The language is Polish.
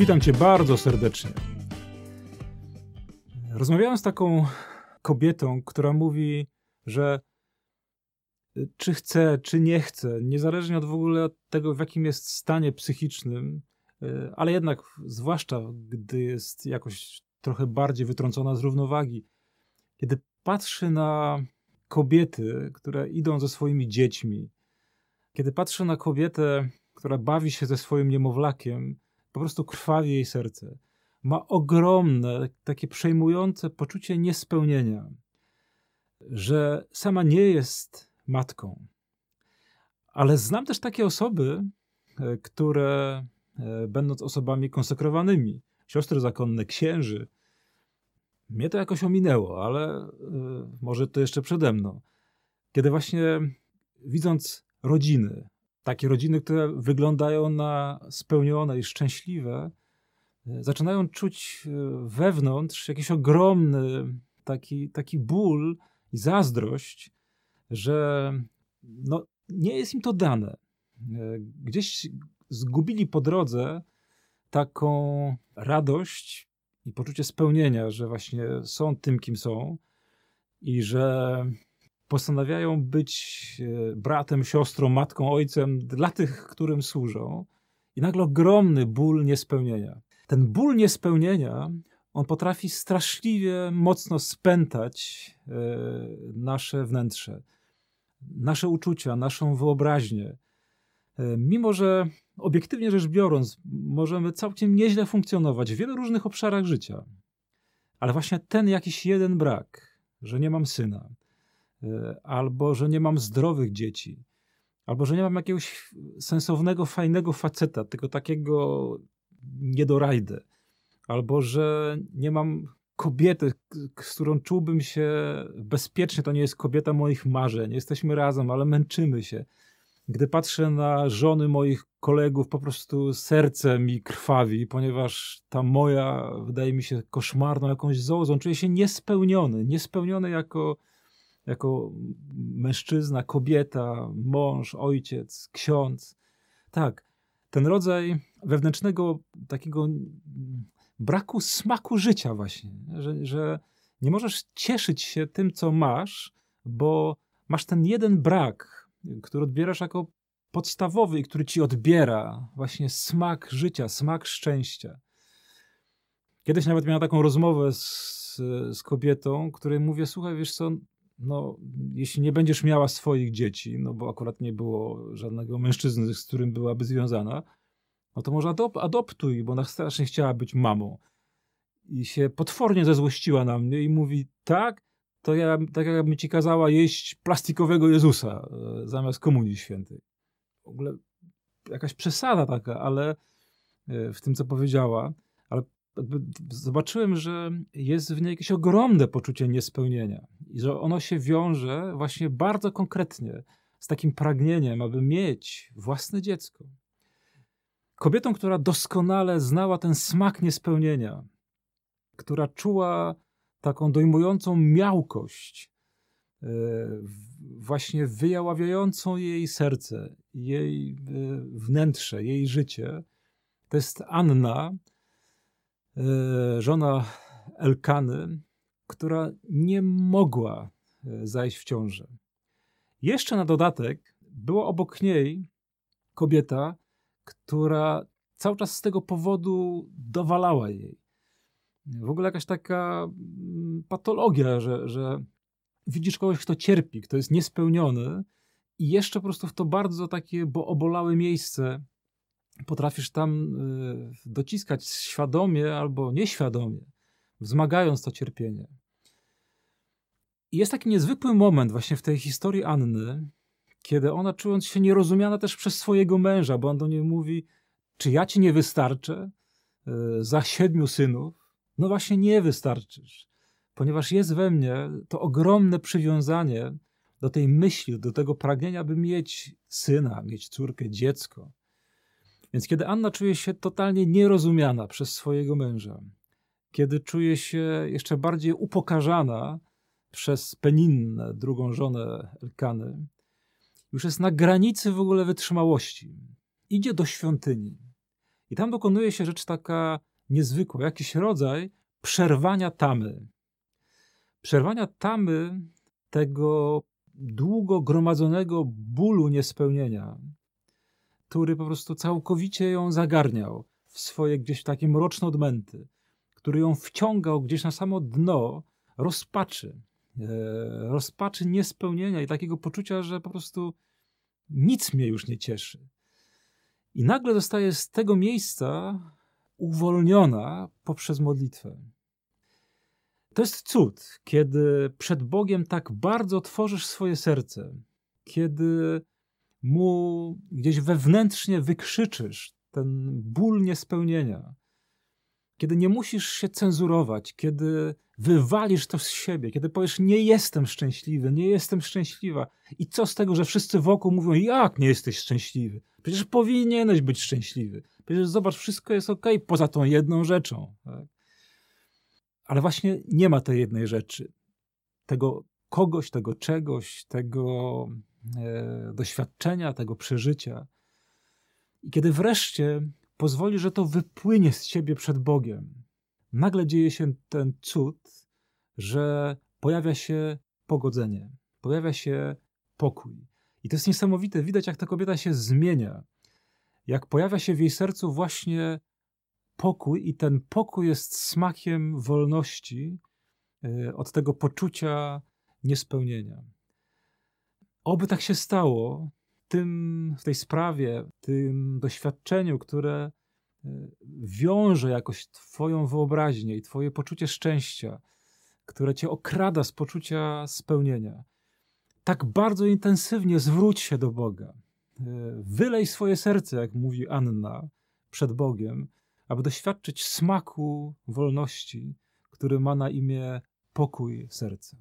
Witam Cię bardzo serdecznie. Rozmawiałem z taką kobietą, która mówi, że czy chce, czy nie chce, niezależnie od w ogóle od tego, w jakim jest stanie psychicznym, ale jednak, zwłaszcza gdy jest jakoś trochę bardziej wytrącona z równowagi, kiedy patrzy na kobiety, które idą ze swoimi dziećmi, kiedy patrzy na kobietę, która bawi się ze swoim niemowlakiem, po prostu krwawi jej serce. Ma ogromne, takie przejmujące poczucie niespełnienia, że sama nie jest matką. Ale znam też takie osoby, e, które, e, będąc osobami konsekrowanymi, siostry zakonne, księży, mnie to jakoś ominęło, ale y, może to jeszcze przede mną. Kiedy właśnie widząc rodziny, takie rodziny, które wyglądają na spełnione i szczęśliwe, y, zaczynają czuć y, wewnątrz jakiś ogromny taki, taki ból i zazdrość, że no, nie jest im to dane. Gdzieś zgubili po drodze taką radość i poczucie spełnienia, że właśnie są tym, kim są i że postanawiają być e, bratem, siostrą, matką, ojcem dla tych, którym służą. I nagle ogromny ból niespełnienia. Ten ból niespełnienia, on potrafi straszliwie mocno spętać e, nasze wnętrze, nasze uczucia, naszą wyobraźnię. E, mimo, że obiektywnie rzecz biorąc, możemy całkiem nieźle funkcjonować w wielu różnych obszarach życia. Ale właśnie ten jakiś jeden brak, że nie mam syna, albo że nie mam zdrowych dzieci, albo że nie mam jakiegoś sensownego, fajnego faceta, tylko takiego niedorajdę, albo że nie mam kobiety, z którą czułbym się bezpiecznie, to nie jest kobieta moich marzeń, jesteśmy razem, ale męczymy się. Gdy patrzę na żony moich kolegów, po prostu serce mi krwawi, ponieważ ta moja wydaje mi się koszmarną jakąś zołzą. Czuję się niespełniony, niespełniony jako, jako mężczyzna, kobieta, mąż, ojciec, ksiądz. Tak, ten rodzaj wewnętrznego takiego braku smaku życia właśnie, że, że nie możesz cieszyć się tym, co masz, bo masz ten jeden brak, który odbierasz jako podstawowy i który ci odbiera właśnie smak życia, smak szczęścia. Kiedyś nawet miałem taką rozmowę z, z kobietą, której mówię, słuchaj, wiesz co, no, jeśli nie będziesz miała swoich dzieci, no bo akurat nie było żadnego mężczyzny, z którym byłaby związana, no to może adop adoptuj, bo ona strasznie chciała być mamą. I się potwornie zezłościła na mnie i mówi, tak, to ja, tak jakbym ci kazała jeść plastikowego Jezusa e, zamiast komunii świętej. W ogóle jakaś przesada taka, ale e, w tym, co powiedziała, zobaczyłem, że jest w niej jakieś ogromne poczucie niespełnienia i że ono się wiąże właśnie bardzo konkretnie z takim pragnieniem, aby mieć własne dziecko. Kobietą, która doskonale znała ten smak niespełnienia, która czuła taką dojmującą miałkość, e, właśnie wyjaławiającą jej serce, jej e, wnętrze, jej życie. To jest Anna, żona Elkany, która nie mogła zajść w ciążę. Jeszcze na dodatek była obok niej kobieta, która cały czas z tego powodu dowalała jej w ogóle jakaś taka mm, patologia, że, że widzisz kogoś, kto cierpi, kto jest niespełniony i jeszcze po prostu w to bardzo takie bo obolałe miejsce potrafisz tam y, dociskać świadomie albo nieświadomie, wzmagając to cierpienie. I jest taki niezwykły moment właśnie w tej historii Anny, kiedy ona czując się nierozumiana też przez swojego męża, bo on do niej mówi, czy ja ci nie wystarczę y, za siedmiu synów? No właśnie nie wystarczysz, ponieważ jest we mnie to ogromne przywiązanie do tej myśli, do tego pragnienia, by mieć syna, mieć córkę, dziecko. Więc kiedy Anna czuje się totalnie nierozumiana przez swojego męża, kiedy czuje się jeszcze bardziej upokarzana przez Peninnę, drugą żonę Elkany, już jest na granicy w ogóle wytrzymałości. Idzie do świątyni I tam dokonuje się rzecz taka niezwykła, jakiś rodzaj przerwania tamy. Przerwania tamy tego długo gromadzonego bólu niespełnienia, który po prostu całkowicie ją zagarniał w swoje gdzieś takie mroczne odmęty, który ją wciągał gdzieś na samo dno rozpaczy, e, rozpaczy niespełnienia i takiego poczucia, że po prostu nic mnie już nie cieszy. I nagle zostaje z tego miejsca uwolniona poprzez modlitwę. To jest cud, kiedy przed Bogiem tak bardzo tworzysz swoje serce, kiedy mu gdzieś wewnętrznie wykrzyczysz ten ból niespełnienia, kiedy nie musisz się cenzurować, kiedy wywalisz to z siebie, kiedy powiesz: Nie jestem szczęśliwy, nie jestem szczęśliwa. I co z tego, że wszyscy wokół mówią: Jak nie jesteś szczęśliwy? Przecież powinieneś być szczęśliwy. Przecież zobacz, wszystko jest ok, poza tą jedną rzeczą. Tak? Ale właśnie nie ma tej jednej rzeczy. Tego kogoś, tego czegoś, tego doświadczenia, tego przeżycia. I kiedy wreszcie pozwoli, że to wypłynie z ciebie przed Bogiem, nagle dzieje się ten cud, że pojawia się pogodzenie, pojawia się pokój. I to jest niesamowite. Widać, jak ta kobieta się zmienia. Jak pojawia się w jej sercu właśnie pokój, i ten pokój jest smakiem wolności e, od tego poczucia niespełnienia. Oby tak się stało tym, w tej sprawie, tym doświadczeniu, które e, wiąże jakoś Twoją wyobraźnię i Twoje poczucie szczęścia, które Cię okrada z poczucia spełnienia. Tak bardzo intensywnie zwróć się do Boga. E, wylej swoje serce, jak mówi Anna, przed Bogiem, aby doświadczyć smaku wolności, który ma na imię pokój serca.